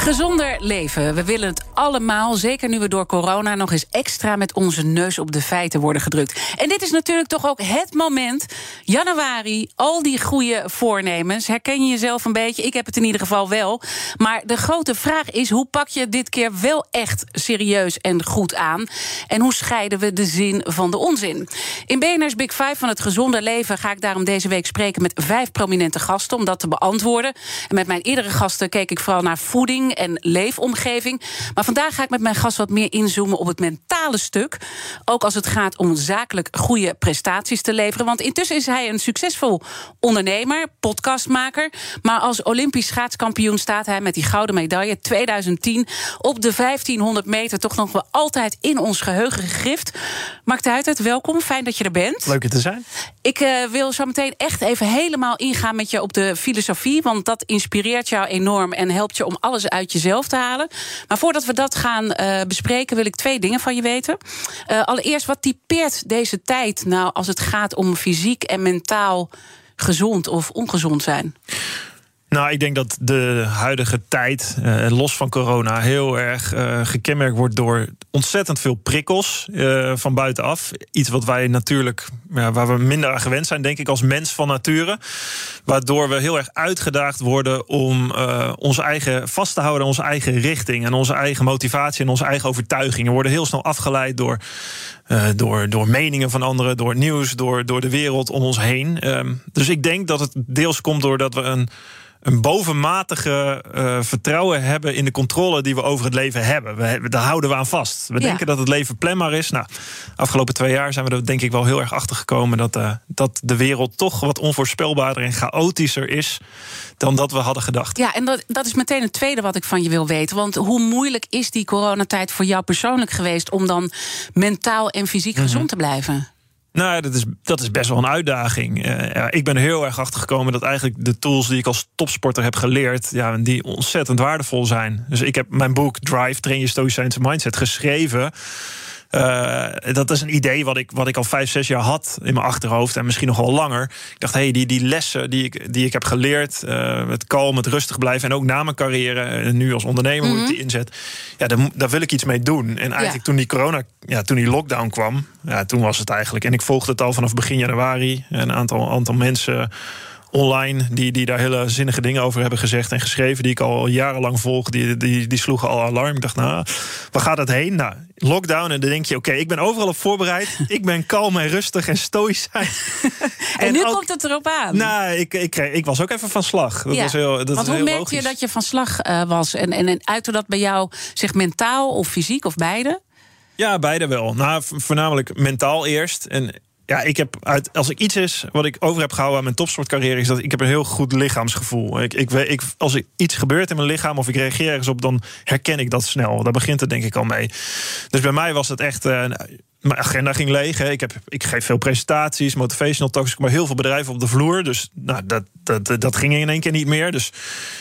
Gezonder leven. We willen het allemaal, zeker nu we door corona nog eens extra met onze neus op de feiten worden gedrukt. En dit is natuurlijk toch ook het moment, januari, al die goede voornemens. Herken je jezelf een beetje? Ik heb het in ieder geval wel. Maar de grote vraag is: hoe pak je dit keer wel echt serieus en goed aan? En hoe scheiden we de zin van de onzin? In BNR's Big Five van het gezonde leven ga ik daarom deze week spreken met vijf prominente gasten om dat te beantwoorden. En met mijn eerdere gasten keek ik vooral naar voeding en leefomgeving. Maar vandaag ga ik met mijn gast wat meer inzoomen op het mentale stuk. Ook als het gaat om zakelijk goede prestaties te leveren. Want intussen is hij een succesvol ondernemer, podcastmaker. Maar als Olympisch schaatskampioen staat hij met die gouden medaille 2010 op de 1500 meter toch nog wel altijd in ons geheugen gegrift. Mark de Huitert, welkom. Fijn dat je er bent. Leuk er te zijn. Ik uh, wil zo meteen echt even helemaal ingaan met je op de filosofie. Want dat inspireert jou enorm en helpt je om alles uit uit jezelf te halen. Maar voordat we dat gaan uh, bespreken, wil ik twee dingen van je weten. Uh, allereerst, wat typeert deze tijd nou als het gaat om fysiek en mentaal gezond of ongezond zijn? Nou, ik denk dat de huidige tijd, uh, los van corona, heel erg gekenmerkt wordt door ontzettend veel prikkels uh, van buitenaf. Iets wat wij natuurlijk, ja, waar we minder aan gewend zijn, denk ik, als mens van nature. Waardoor we heel erg uitgedaagd worden om onze eigen vast te houden, onze eigen richting en onze eigen motivatie en onze eigen overtuigingen. We worden heel snel afgeleid door. door, door meningen van anderen, door nieuws, door, door de wereld om ons heen. Ehm, dus ik denk dat het deels komt doordat we een een bovenmatige uh, vertrouwen hebben in de controle die we over het leven hebben. We, daar houden we aan vast. We ja. denken dat het leven planbaar is. Nou, afgelopen twee jaar zijn we er denk ik wel heel erg achter gekomen dat, uh, dat de wereld toch wat onvoorspelbaarder en chaotischer is dan dat we hadden gedacht. Ja, en dat, dat is meteen het tweede wat ik van je wil weten. Want hoe moeilijk is die coronatijd voor jou persoonlijk geweest om dan mentaal en fysiek mm -hmm. gezond te blijven? Nou, dat is, dat is best wel een uitdaging. Uh, ja, ik ben heel erg achter gekomen dat eigenlijk de tools die ik als topsporter heb geleerd, ja, die ontzettend waardevol zijn. Dus ik heb mijn boek Drive, Train Je Stoïcijnse Mindset geschreven. Uh, dat is een idee wat ik, wat ik al vijf, zes jaar had in mijn achterhoofd. En misschien nog wel langer. Ik dacht, hé, hey, die, die lessen die ik, die ik heb geleerd. Uh, met kalm, met rustig blijven. En ook na mijn carrière. En nu als ondernemer, mm -hmm. hoe ik die inzet. Ja, daar, daar, wil ik iets mee doen. En eigenlijk ja. toen die corona, ja, toen die lockdown kwam. Ja, toen was het eigenlijk. En ik volgde het al vanaf begin januari. Een aantal, aantal mensen online die, die daar hele zinnige dingen over hebben gezegd en geschreven, die ik al jarenlang volg, die, die, die sloegen al alarm. Ik dacht, nou, waar gaat het heen? Nou, lockdown. En dan denk je, oké, okay, ik ben overal op voorbereid. ik ben kalm en rustig en stoïsch. en, en nu ook, komt het erop aan. Nou, ik, ik, ik was ook even van slag. Dat ja. was heel, dat Want hoe merkte je dat je van slag uh, was? En, en, en uitte dat bij jou zich mentaal of fysiek of beide? Ja, beide wel. Nou, voornamelijk mentaal eerst. En ja, ik heb uit, als ik iets is wat ik over heb gehouden aan mijn topsportcarrière, is dat ik heb een heel goed lichaamsgevoel. Ik, ik, ik, als er iets gebeurt in mijn lichaam of ik reageer ergens op, dan herken ik dat snel. Daar begint het denk ik al mee. Dus bij mij was het echt. Uh, mijn agenda ging leeg. Hè. Ik, heb, ik geef veel presentaties, motivational talks. maar heel veel bedrijven op de vloer. Dus nou, dat, dat, dat ging in één keer niet meer. Dus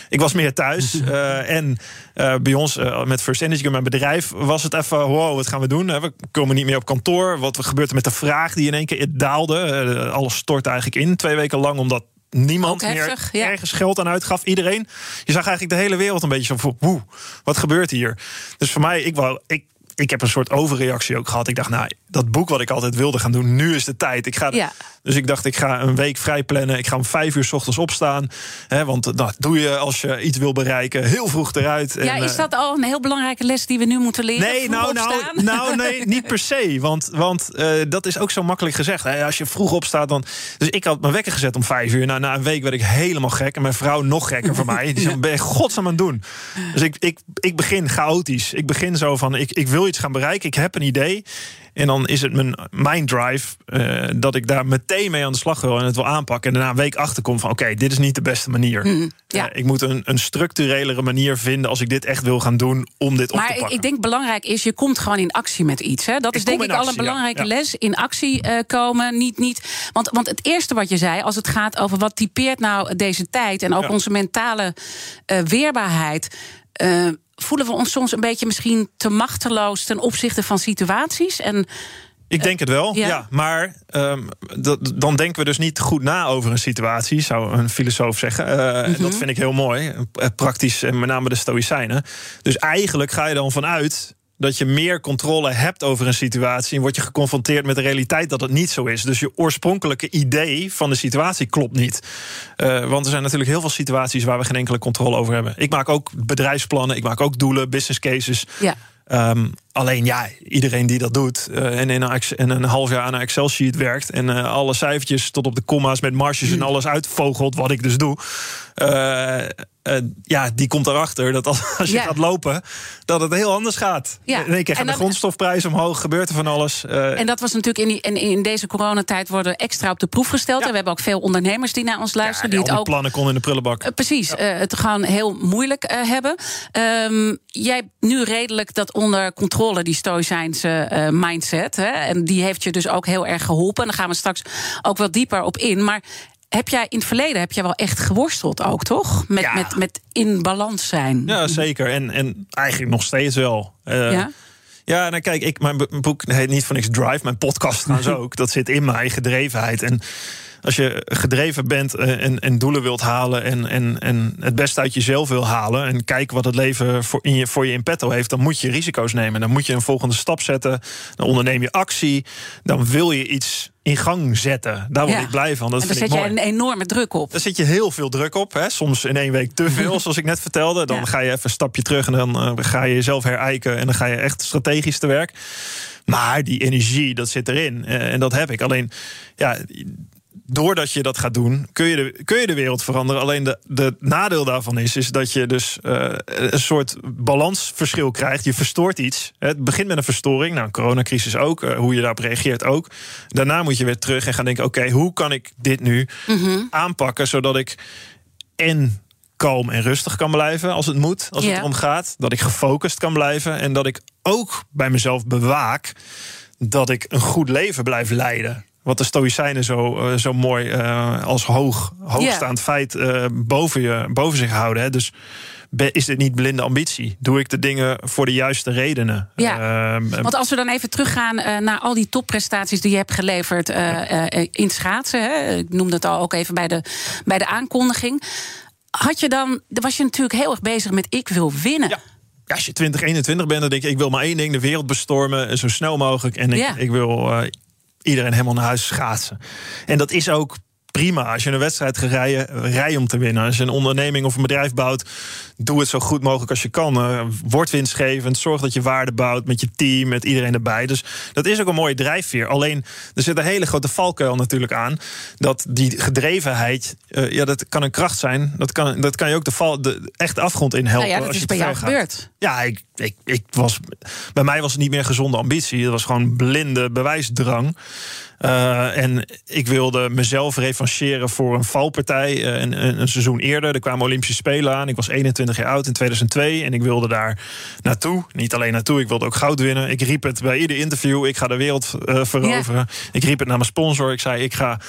ik was meer thuis. uh, en uh, bij ons uh, met First Energy, mijn bedrijf, was het even: wow, wat gaan we doen? We komen niet meer op kantoor. Wat gebeurt er met de vraag die in één keer daalde? alles stort eigenlijk in. Twee weken lang, omdat niemand heftig, meer ja. ergens geld aan uitgaf. Iedereen. Je zag eigenlijk de hele wereld een beetje zo van: wat gebeurt hier? Dus voor mij, ik wou. Ik, ik heb een soort overreactie ook gehad. Ik dacht, nou, dat boek wat ik altijd wilde gaan doen, nu is de tijd. Ik ga, ja. Dus ik dacht, ik ga een week vrij plannen. Ik ga om vijf uur s ochtends opstaan. Hè, want dat nou, doe je als je iets wil bereiken. Heel vroeg eruit. Ja, en, is dat al een heel belangrijke les die we nu moeten leren? Nee, nou, nou, nou, nee, niet per se. Want, want uh, dat is ook zo makkelijk gezegd. Hè. Als je vroeg opstaat, dan. Dus ik had mijn wekker gezet om vijf uur. Nou, na een week werd ik helemaal gek. En mijn vrouw nog gekker voor mij. Die zei, ben je godsnaam aan het doen? Dus ik, ik, ik begin chaotisch. Ik begin zo van, ik, ik wil iets gaan bereiken. Ik heb een idee. En dan is het mijn mind drive uh, dat ik daar meteen mee aan de slag wil en het wil aanpakken. En daarna een week achterkom van oké, dit is niet de beste manier. Mm, ja. ik moet een, een structurelere manier vinden als ik dit echt wil gaan doen om dit maar op te pakken. Maar ik denk belangrijk is, je komt gewoon in actie met iets. Hè? Dat is denk ik al een belangrijke les. In actie uh, komen. Niet, niet, want, want het eerste wat je zei, als het gaat over wat typeert nou deze tijd en ook onze mentale uh, weerbaarheid. Voelen we ons soms een beetje misschien te machteloos ten opzichte van situaties? En ik denk het wel, ja. maar um, dan denken we dus niet goed na over een situatie, zou een filosoof zeggen. Uh, mm -hmm. Dat vind ik heel mooi, praktisch, en met name de Stoïcijnen. Dus eigenlijk ga je dan vanuit dat je meer controle hebt over een situatie en word je geconfronteerd met de realiteit dat het niet zo is. Dus je oorspronkelijke idee van de situatie klopt niet. Uh, want er zijn natuurlijk heel veel situaties waar we geen enkele controle over hebben. Ik maak ook bedrijfsplannen, ik maak ook doelen, business cases. Ja. Um, alleen ja, iedereen die dat doet uh, en in een, een, half jaar aan een Excel-sheet werkt en uh, alle cijfertjes tot op de comma's met marges en alles uitvogelt, wat ik dus doe. Uh, ja, die komt erachter dat als, als je ja. gaat lopen, dat het heel anders gaat. Ja. In één keer gaat de grondstofprijs omhoog, gebeurt er van alles. en dat was natuurlijk in, die, in, in deze coronatijd worden extra op de proef gesteld. Ja. En we hebben ook veel ondernemers die naar ons luisteren. die, die het ook plannen kon in de prullenbak. precies, het gewoon heel moeilijk hebben. Um, jij nu redelijk dat onder controle, die stoïcijnse uh, mindset. Hè? En die heeft je dus ook heel erg geholpen. En daar gaan we straks ook wel dieper op in. Maar heb jij in het verleden heb jij wel echt geworsteld ook, toch? Met, ja. met, met in balans zijn. Ja, zeker. En, en eigenlijk nog steeds wel. Uh, ja? Ja, nou kijk, ik, mijn boek heet niet van niks Drive. Mijn podcast trouwens ook. Dat zit in mijn gedrevenheid. En als je gedreven bent eh, en, en doelen wilt halen en, en, en het beste uit jezelf wil halen en kijken wat het leven voor, in je, voor je in petto heeft, dan moet je risico's nemen. Dan moet je een volgende stap zetten. Dan onderneem je actie. Dan wil je iets in gang zetten. Daar word ja. ik blij van. Dat en daar zet je een enorme druk op. Daar zit je heel veel druk op. Hè. Soms in één week te veel, zoals ik net vertelde. Dan ja. ga je even een stapje terug en dan uh, ga je jezelf herijken. En dan ga je echt strategisch te werk. Maar die energie, dat zit erin. Uh, en dat heb ik. Alleen, ja, doordat je dat gaat doen, kun je de, kun je de wereld veranderen. Alleen de, de nadeel daarvan is, is dat je dus uh, een soort balansverschil krijgt. Je verstoort iets. Het begint met een verstoring. Nou, coronacrisis ook. Uh, hoe je daarop reageert ook. Daarna moet je weer terug en gaan denken: oké, hoe kan ik dit nu mm -hmm. aanpakken zodat ik en kalm en rustig kan blijven als het moet, als yeah. het om gaat. Dat ik gefocust kan blijven en dat ik ook bij mezelf bewaak dat ik een goed leven blijf leiden wat de Stoïcijnen zo, uh, zo mooi uh, als hoog, hoogstaand yeah. feit uh, boven, je, boven zich houden. Hè. Dus is dit niet blinde ambitie? Doe ik de dingen voor de juiste redenen? Ja. Want als we dan even teruggaan naar al die topprestaties die je hebt geleverd in schaatsen. Hè. Ik noemde het al ook even bij de, bij de aankondiging. Had je dan, was je natuurlijk heel erg bezig met ik wil winnen. Ja. Als je 2021 bent, dan denk je, ik wil maar één ding: de wereld bestormen. Zo snel mogelijk. En ik, ja. ik wil iedereen helemaal naar huis schaatsen. En dat is ook prima. Als je een wedstrijd gaat rijden, rij om te winnen. Als je een onderneming of een bedrijf bouwt, doe het zo goed mogelijk als je kan. Uh, word winstgevend, zorg dat je waarde bouwt met je team, met iedereen erbij. Dus dat is ook een mooie drijfveer. Alleen, er zit een hele grote valkuil natuurlijk aan. Dat die gedrevenheid, uh, ja, dat kan een kracht zijn. Dat kan, dat kan je ook de, val, de echte afgrond in helpen. Nou ja, dat als is je bij jou gebeurd. Ja, ik, ik, ik was, bij mij was het niet meer gezonde ambitie. Het was gewoon blinde bewijsdrang. Uh, en ik wilde mezelf revancheren voor een valpartij uh, een, een, seizoen eerder. Er kwamen Olympische Spelen aan. Ik was 21 jaar oud in 2002 en ik wilde daar naartoe. Niet alleen naartoe, ik wilde ook goud winnen. Ik riep het bij ieder interview: ik ga de wereld uh, veroveren. Ik riep het naar mijn sponsor. Ik zei: ik, ga,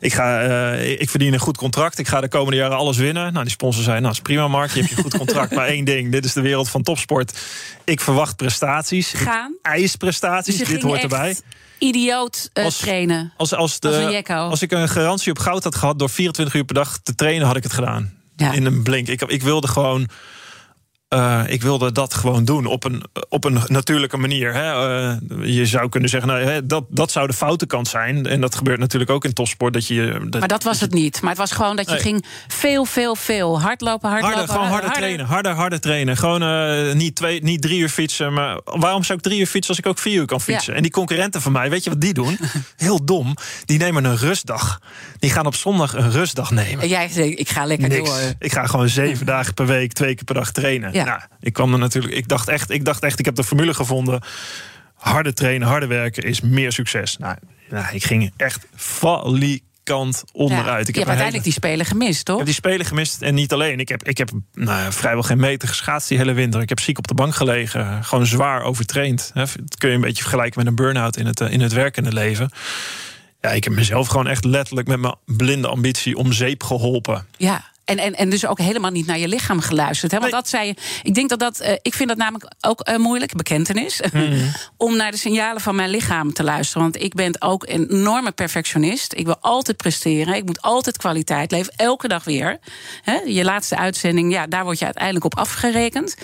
ik, ga, ik verdien een goed contract. Ik ga de komende jaren alles winnen. Nou, die sponsor zei: Nou, is prima, Mark. Je hebt je goed contract. maar één ding: dit is de wereld van topsport. Ik verwacht prestaties. Gaan. Ik eis prestaties. Dus dit hoort erbij idioot uh, als, trainen. Als, als, de, als, als ik een garantie op goud had gehad door 24 uur per dag te trainen, had ik het gedaan. Ja. In een blink. Ik, ik wilde gewoon uh, ik wilde dat gewoon doen op een, op een natuurlijke manier. Hè. Uh, je zou kunnen zeggen, nou, hè, dat, dat zou de foute kant zijn. En dat gebeurt natuurlijk ook in topsport. Dat je, dat, maar dat was het niet. Maar het was gewoon dat je nee. ging veel, veel, veel hardlopen, hardlopen. Harder, gewoon harder, harder, trainen. Harder, harder trainen. Gewoon uh, niet, twee, niet drie uur fietsen. Maar waarom zou ik drie uur fietsen als ik ook vier uur kan fietsen? Ja. En die concurrenten van mij, weet je wat die doen? Heel dom. Die nemen een rustdag. Die gaan op zondag een rustdag nemen. En jij zegt, ik ga lekker Niks. door. Ik ga gewoon zeven dagen per week, twee keer per dag trainen. Ja. Nou, ik kwam er natuurlijk. Ik dacht echt, ik dacht echt, ik heb de formule gevonden harde trainen, harde werken is meer succes. Nou, nou ik ging echt falikant onderuit. Ja, ik heb uiteindelijk die spelen gemist, toch? ik heb die spelen gemist en niet alleen. Ik heb, ik heb nou, vrijwel geen meter geschaatst die hele winter. Ik heb ziek op de bank gelegen. Gewoon zwaar overtraind. Dat kun je een beetje vergelijken met een burn-out in het, eh, in het werkende leven. Ja, ik heb mezelf gewoon echt letterlijk met mijn blinde ambitie om zeep geholpen. Ja. En, en, en dus ook helemaal niet naar je lichaam geluisterd. Hè? Want Nee. dat zei je. Ik denk dat dat. eh, ik vind dat namelijk ook eh, moeilijk, bekentenis. om naar de signalen van mijn lichaam te luisteren. Want ik ben ook een enorme perfectionist. Ik wil altijd presteren. Ik moet altijd kwaliteit leveren. Elke dag weer. Hè? Je laatste uitzending, ja, daar word je uiteindelijk op afgerekend.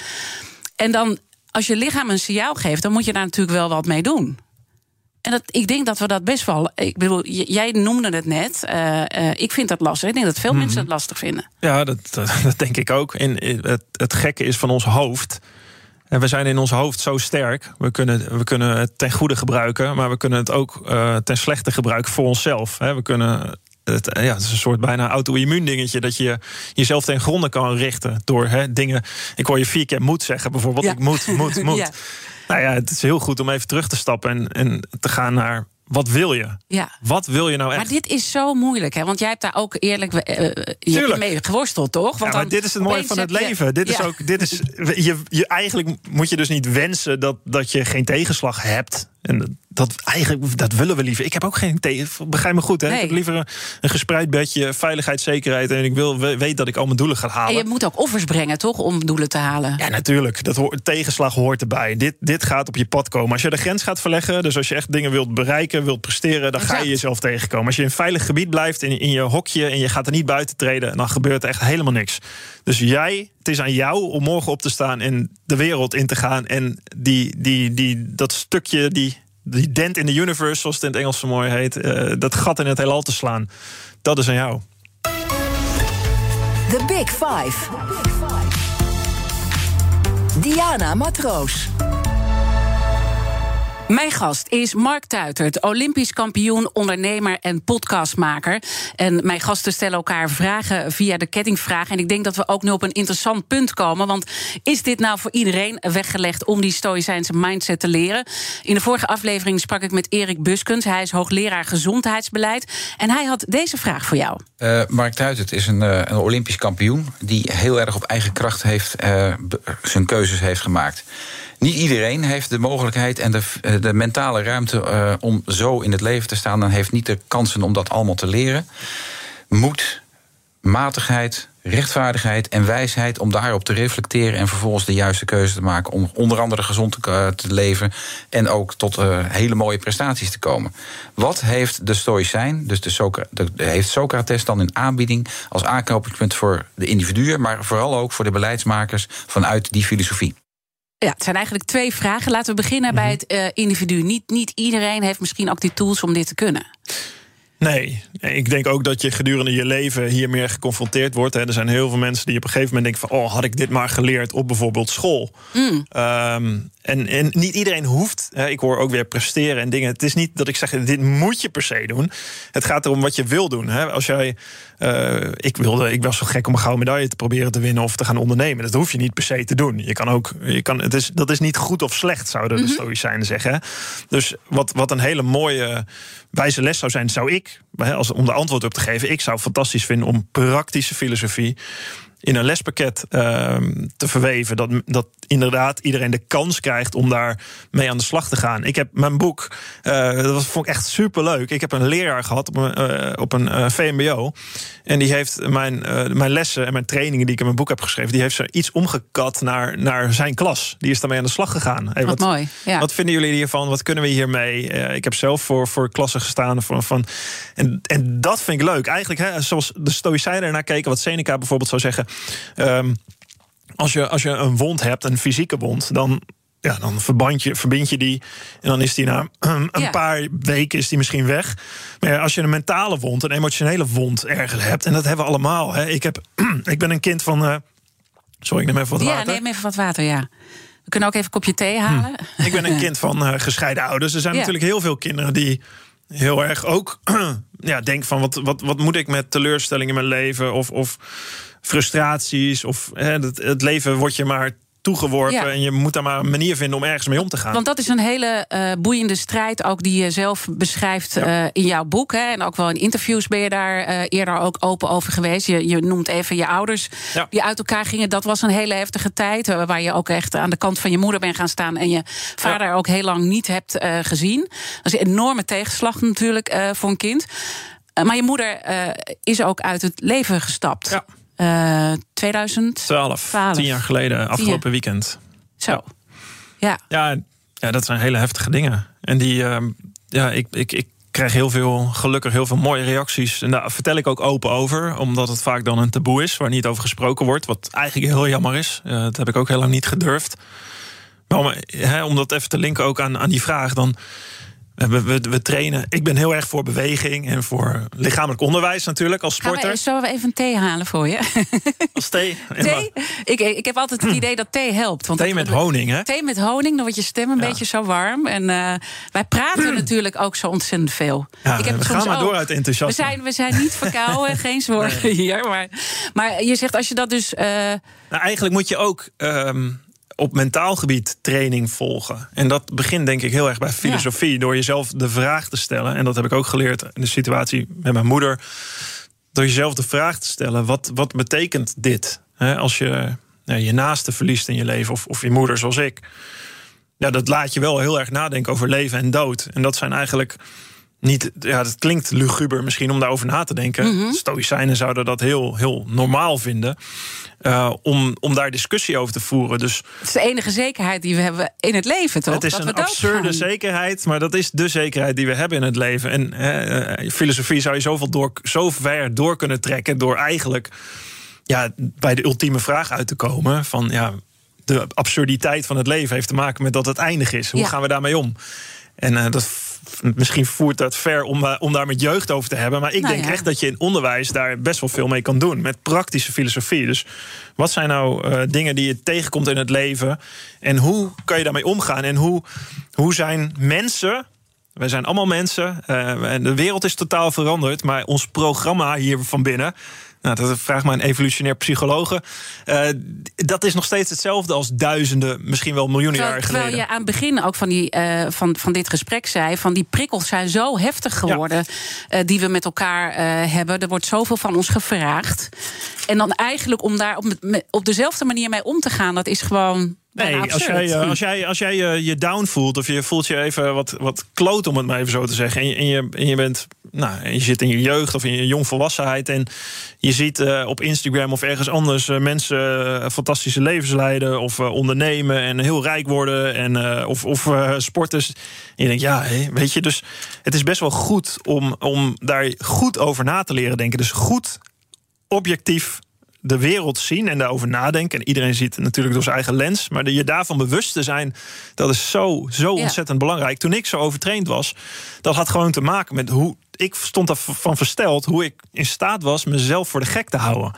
En dan, als je lichaam een signaal geeft, dan moet je daar natuurlijk wel wat mee doen. En dat, ik denk dat we dat best wel. Ik bedoel, jij noemde het net. eh, eh, ik vind dat lastig. Ik denk dat veel mensen het lastig vinden. Ja, dat, dat, dat denk ik ook. En eh, het, het gekke is van ons hoofd. En we zijn in ons hoofd zo sterk. We kunnen, we kunnen het ten goede gebruiken, maar we kunnen het ook ten slechte gebruiken voor onszelf. Hè. We kunnen. Het, ja, het is een soort bijna auto-immuun dingetje dat je jezelf ten gronde kan richten door hè, dingen. Ik hoor je vier keer moet zeggen, bijvoorbeeld. Ja. Ik moet, moet, moet. Ja. Nou ja, het is heel goed om even terug te stappen en, en te gaan naar wat wil je? Ja. Wat wil je nou Maar echt? dit is zo moeilijk, hè? Want jij hebt daar ook eerlijk Tuurlijk. mee geworsteld, toch? Want ja, maar dit is het mooie van het je- leven. Dit is Ja. ook, dit is, je, je, eigenlijk moet je dus niet wensen dat, dat je geen tegenslag hebt. En dat, eigenlijk, dat willen we liever. Ik heb ook geen tegen. Begrijp me goed, hè? Nee. Ik heb liever een, een gespreid bedje, veiligheid, zekerheid. En ik wil, we- weet dat ik al mijn doelen ga En halen. je moet ook offers brengen, toch? Om doelen te halen. Ja, natuurlijk. Dat hoort, tegenslag hoort erbij. Dit, dit gaat op je pad komen. Als je de grens gaat verleggen, dus als je echt dingen wilt bereiken, wilt presteren, dan ga je jezelf tegenkomen. Als je in een veilig gebied blijft, in, in je hokje en je gaat er niet buiten treden, dan gebeurt er echt helemaal niks. Dus jij, het is aan jou om morgen op te staan en de wereld in te gaan en die, die, die, dat stukje, die, die dent in the universe, zoals het in het Engels zo mooi heet, eh, dat gat in het heelal te slaan. Dat is aan jou. The Big Five. Diana Matroos. Mijn gast is Mark Tuitert, Olympisch kampioen, ondernemer en podcastmaker. En mijn gasten stellen elkaar vragen via de kettingvraag. En ik denk dat we ook nu op een interessant punt komen. Want is dit nou voor iedereen weggelegd om die stoïcijnse mindset te leren? In de vorige aflevering sprak ik met Erik Buskens. Hij is hoogleraar gezondheidsbeleid. En hij had deze vraag voor jou. Eh, Mark Tuitert is een, eh, een Olympisch kampioen die heel erg op eigen kracht heeft, eh, zijn keuzes heeft gemaakt. Niet iedereen heeft de mogelijkheid en de, eh, de mentale ruimte eh, om zo in het leven te staan. En heeft niet de kansen om dat allemaal te leren. Moed, matigheid, rechtvaardigheid en wijsheid om daarop te reflecteren en vervolgens de juiste keuze te maken om onder andere gezond te, eh, leven en ook tot hele mooie prestaties te komen. Wat heeft de Stoïcijn, dus de, Socra- heeft Socrates dan in aanbieding als aanknopingspunt voor de individuen, maar vooral ook voor de beleidsmakers vanuit die filosofie? Ja, het zijn eigenlijk twee vragen. Laten we beginnen bij het eh, individu. Niet, niet iedereen heeft misschien ook die tools om dit te kunnen. Nee, ik denk ook dat je gedurende je leven hier meer geconfronteerd wordt. Er zijn heel veel mensen die op een gegeven moment denken van... oh, had ik dit maar geleerd op bijvoorbeeld school. Ehm, en, en niet iedereen hoeft, ik hoor ook weer presteren en dingen. Het is niet dat ik zeg, dit moet je per se doen. Het gaat erom wat je wil doen. Als jij, eh, ik, wilde, ik was zo gek om een gouden medaille te proberen te winnen... of te gaan ondernemen. Dat hoef je niet per se te doen. Je kan ook, je kan, het is, dat is niet goed of slecht, zouden de stoïcijnen zeggen. Dus wat, wat een hele mooie wijze les zou zijn, zou ik, als, om de antwoord op te geven... ik zou fantastisch vinden om praktische filosofie in een lespakket ehm, te verweven. Dat, dat inderdaad iedereen de kans krijgt om daar mee aan de slag te gaan. Ik heb mijn boek, eh, dat was, vond ik echt super leuk. Ik heb een leraar gehad op een, eh, op een eh, VMBO. En die heeft mijn, mijn lessen en mijn trainingen die ik in mijn boek heb geschreven, die heeft ze iets omgekat naar, naar zijn klas. Die is daarmee aan de slag gegaan. Hey, Wat mooi, ja. Wat vinden jullie hiervan? Wat kunnen we hiermee? Ik heb zelf voor, voor klassen gestaan. Van, van, en, en dat vind ik leuk. Eigenlijk, hè, zoals de Stoïcijnen ernaar keken, wat Seneca bijvoorbeeld zou zeggen. Ehm, als, je, als je een wond hebt, een fysieke wond, dan. Ja, dan verband je, verbind je die. En dan is die na een Ja. paar weken is die misschien weg. Maar ja, als je een mentale wond, een emotionele wond ergens hebt. En dat hebben we allemaal. Hè. Ik, heb, ik ben een kind van. eh, sorry, ik neem even wat Ja, water. neem even wat water, ja. We kunnen ook even een kopje thee halen. Ik ben een kind van eh, gescheiden ouders. Er zijn Ja. natuurlijk heel veel kinderen die heel erg ook ja, denken van wat, wat, wat moet ik met teleurstellingen in mijn leven of, of frustraties of hè, het, het leven wordt je maar toegeworpen. Ja. En je moet daar maar een manier vinden om ergens mee om te gaan. Want dat is een hele eh, boeiende strijd, ook die je zelf beschrijft eh, in jouw boek. Hè. En ook wel in interviews ben je daar eh, eerder ook open over geweest. Je, je noemt even je ouders Ja. die uit elkaar gingen. Dat was een hele heftige tijd, waar je ook echt aan de kant van je moeder bent gaan staan en je vader ook heel lang niet hebt gezien. Dat is een enorme tegenslag natuurlijk voor een kind. Maar je moeder is ook uit het leven gestapt. Ja. Eh, 2000. 12, 12. tien jaar geleden, afgelopen weekend. Zo. Ja. Ja, ja, dat zijn hele heftige dingen. En die, ehm, ja, ik, ik, ik krijg heel veel, gelukkig heel veel mooie reacties. En daar vertel ik ook open over, omdat het vaak dan een taboe is waar niet over gesproken wordt. Wat eigenlijk heel jammer is. Eh, dat heb ik ook heel lang niet gedurfd. Maar om, om dat even te linken ook aan, aan die vraag, dan. Eh, We, we, we trainen. Ik ben heel erg voor beweging en voor lichamelijk onderwijs natuurlijk als Gaan sporter. we, zullen we even een thee halen voor je? Als thee. Thee? Ik, ik heb altijd het idee dat thee helpt. Want Thee met honing, hè? Thee met honing, dan wordt je stem een Ja. beetje zo warm. En eh, wij praten natuurlijk ook zo ontzettend veel. Ja, ik heb we het gaan maar door uit We zijn, we zijn niet verkouden, geen zorgen hier. Maar, maar je zegt als je dat dus. eh, Nou, eigenlijk moet je ook ehm, op mentaal gebied training volgen. En dat begint denk ik heel erg bij filosofie. Door jezelf de vraag te stellen. En dat heb ik ook geleerd in de situatie met mijn moeder. Door jezelf de vraag te stellen: wat, wat betekent dit? Als je nou, je naaste verliest in je leven, of, of je moeder zoals ik. Ja, dat laat je wel heel erg nadenken over leven en dood. En dat zijn eigenlijk niet. Ja, dat klinkt luguber misschien om daarover na te denken. Stoïcijnen zouden dat heel, heel normaal vinden. eh, om, om daar discussie over te voeren. Dus het is de enige zekerheid die we hebben in het leven, toch? het is dat een absurde zekerheid, maar dat is de zekerheid die we hebben in het leven. En eh, filosofie zou je zoveel door, zo ver door kunnen trekken door eigenlijk ja, bij de ultieme vraag uit te komen van ja, de absurditeit van het leven heeft te maken met dat het eindig is. Hoe Ja. gaan we daarmee om? En eh, dat misschien voert dat ver om, eh, om daar met jeugd over te hebben. Maar ik Nou denk ja. echt dat je in onderwijs daar best wel veel mee kan doen. Met praktische filosofie. Dus wat zijn nou eh, dingen die je tegenkomt in het leven? En hoe kan je daarmee omgaan? En hoe, hoe zijn mensen. Wij zijn allemaal mensen. eh, en de wereld is totaal veranderd. Maar ons programma hier van binnen. Nou, dat vraagt maar een evolutionair psychologe. eh, dat is nog steeds hetzelfde als duizenden, misschien wel miljoenen Terwijl, jaren terwijl geleden. je aan het begin ook van, die, eh, van, van dit gesprek zei... van die prikkels zijn zo heftig geworden eh, die we met elkaar hebben. Er wordt zoveel van ons gevraagd. En dan eigenlijk om daar op, op dezelfde manier mee om te gaan... dat is gewoon Nee, als absurd. jij, eh, als jij, als jij je, je down voelt of je voelt je even wat, wat kloot, om het maar even zo te zeggen. En je, en je, en je bent, nou, je zit in je jeugd of in je jongvolwassenheid. En je ziet eh, op Instagram of ergens anders eh, mensen eh, fantastische levens leiden. Of eh, ondernemen en heel rijk worden. En, eh, of of eh, sporters. En je denkt, ja, hé, weet je. Dus het is best wel goed om, om daar goed over na te leren denken. Dus goed objectief de wereld zien en daarover nadenken. En iedereen ziet het natuurlijk door zijn eigen lens. Maar je daarvan bewust te zijn, dat is zo, zo Ja. ontzettend belangrijk. Toen ik zo overtraind was, dat had gewoon te maken met hoe... Ik stond ervan versteld hoe ik in staat was mezelf voor de gek te houden.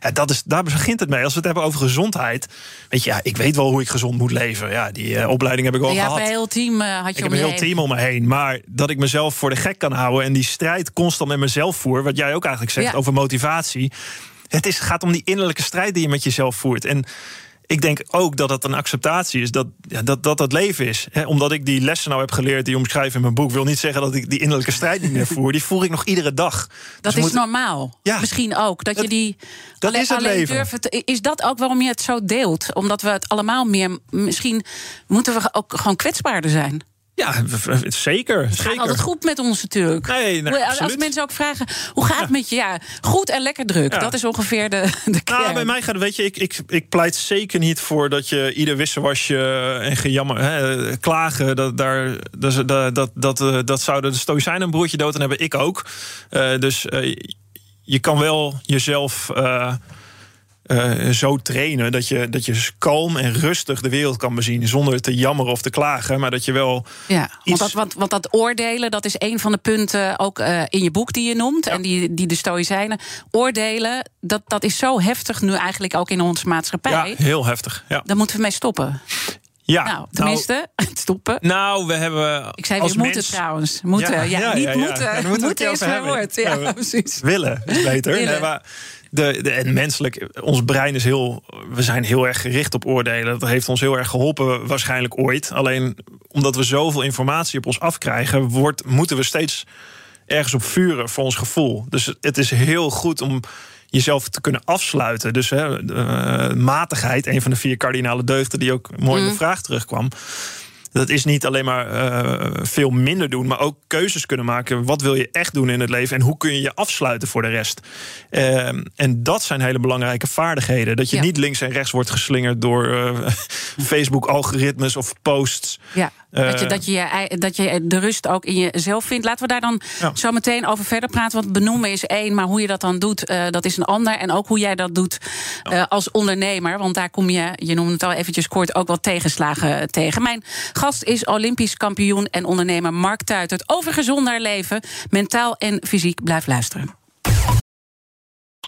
Ja, dat is, daar begint het mee. Als we het hebben over gezondheid. Weet je, ja, ik weet wel hoe ik gezond moet leven. Ja, die eh, opleiding heb ik wel Ja, gehad. bij heel team eh, had je Ik heb een heel heen. team om me heen. Maar dat ik mezelf voor de gek kan houden. En die strijd constant met mezelf voer. Wat jij ook eigenlijk zegt Ja. over motivatie. Het is, gaat om die innerlijke strijd die je met jezelf voert. En ik denk ook dat het een acceptatie is dat ja, dat, dat het leven is. Omdat ik die lessen nou heb geleerd, die omschrijven in mijn boek, wil niet zeggen dat ik die innerlijke strijd niet meer voer. Die voer ik nog iedere dag. Dat Dus we is normaal. Ja. Misschien ook. Dat, je Dat- die. dat alleen, is het alleen leven. is dat ook waarom je het zo deelt? Omdat we het allemaal meer. Misschien moeten we ook gewoon kwetsbaarder zijn. Ja, zeker. Het gaat zeker. altijd goed met ons natuurlijk. Nee, als absoluut. mensen ook vragen, hoe gaat het met je? Ja, goed en lekker druk. Ja. Dat is ongeveer de, de kern. Nou, bij mij gaat het, weet je, ik, ik, ik pleit zeker niet voor dat je ieder wisselwasje en gejammer, hè, klagen, dat, daar, dat, dat, dat, dat, eh, dat zouden de Stoïcijnen een broertje dood en hebben ik ook. Eh, dus eh, je kan wel jezelf eh, zo trainen dat je, dat je kalm en rustig de wereld kan bezien zonder te jammeren of te klagen, maar dat je wel Ja, want dat, want, want dat oordelen, dat is een van de punten ook eh, in je boek die je noemt. En die, die de Stoïcijnen. Oordelen, dat, dat is zo heftig nu eigenlijk ook in onze maatschappij. ja, heel heftig. Ja, Daar moeten we mee stoppen. ja. nou, tenminste, stoppen. Nou, we hebben. Ik zei weer moeten mens- trouwens. Moeten, ja, Ja, ja, niet moeten. Moeten we is mijn woord. Ja, we- precies. Willen is beter. Willen. Nee, maar de, de, en menselijk, ons brein is heel. We zijn heel erg gericht op oordelen. Dat heeft ons heel erg geholpen, waarschijnlijk ooit. Alleen omdat we zoveel informatie op ons afkrijgen, wordt, moeten we steeds ergens op vuren voor ons gevoel. Dus het is heel goed om jezelf te kunnen afsluiten. Dus hè, uh, matigheid, een van de vier kardinale deugden die ook mooi in de mm. vraag terugkwam dat is niet alleen maar uh, veel minder doen, maar ook keuzes kunnen maken. Wat wil je echt doen in het leven en hoe kun je je afsluiten voor de rest? Uh, en dat zijn hele belangrijke vaardigheden. Dat je niet links en rechts wordt geslingerd door uh, Facebook-algoritmes of posts. Ja. Dat, je, dat, je, dat je de rust ook in jezelf vindt. Laten we daar dan zo meteen over verder praten. Want benoemen is één, maar hoe je dat dan doet, dat is een ander. En ook hoe jij dat doet als ondernemer. Want daar kom je, je noemde het al eventjes kort, ook wel tegenslagen tegen. Mijn Gast is Olympisch kampioen en ondernemer Mark Tuitert. Over gezonder leven, mentaal en fysiek. Blijf luisteren.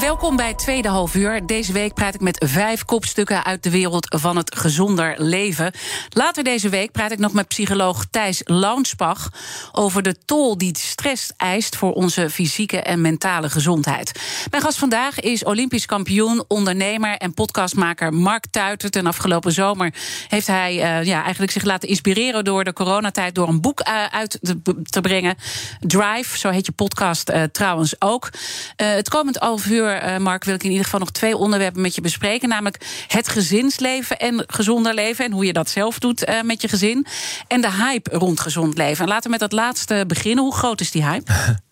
Welkom bij tweede half uur. Deze week praat ik met vijf kopstukken uit de wereld van het gezonder leven. Later deze week praat ik nog met psycholoog Thijs Launsbach over de tol die stress eist voor onze fysieke en mentale gezondheid. Mijn gast vandaag is Olympisch kampioen, ondernemer en podcastmaker Mark Tuitert. En afgelopen zomer heeft hij uh, ja, eigenlijk zich laten inspireren door de coronatijd door een boek uh, uit te, brengen. Drive, zo heet je podcast uh, trouwens ook. het komend half uur uh, Mark, wil ik in ieder geval nog twee onderwerpen met je bespreken. Namelijk het gezinsleven en gezonder leven. En hoe je dat zelf doet uh, met je gezin. En de hype rond gezond leven. En laten we met dat laatste beginnen. Hoe groot is die hype?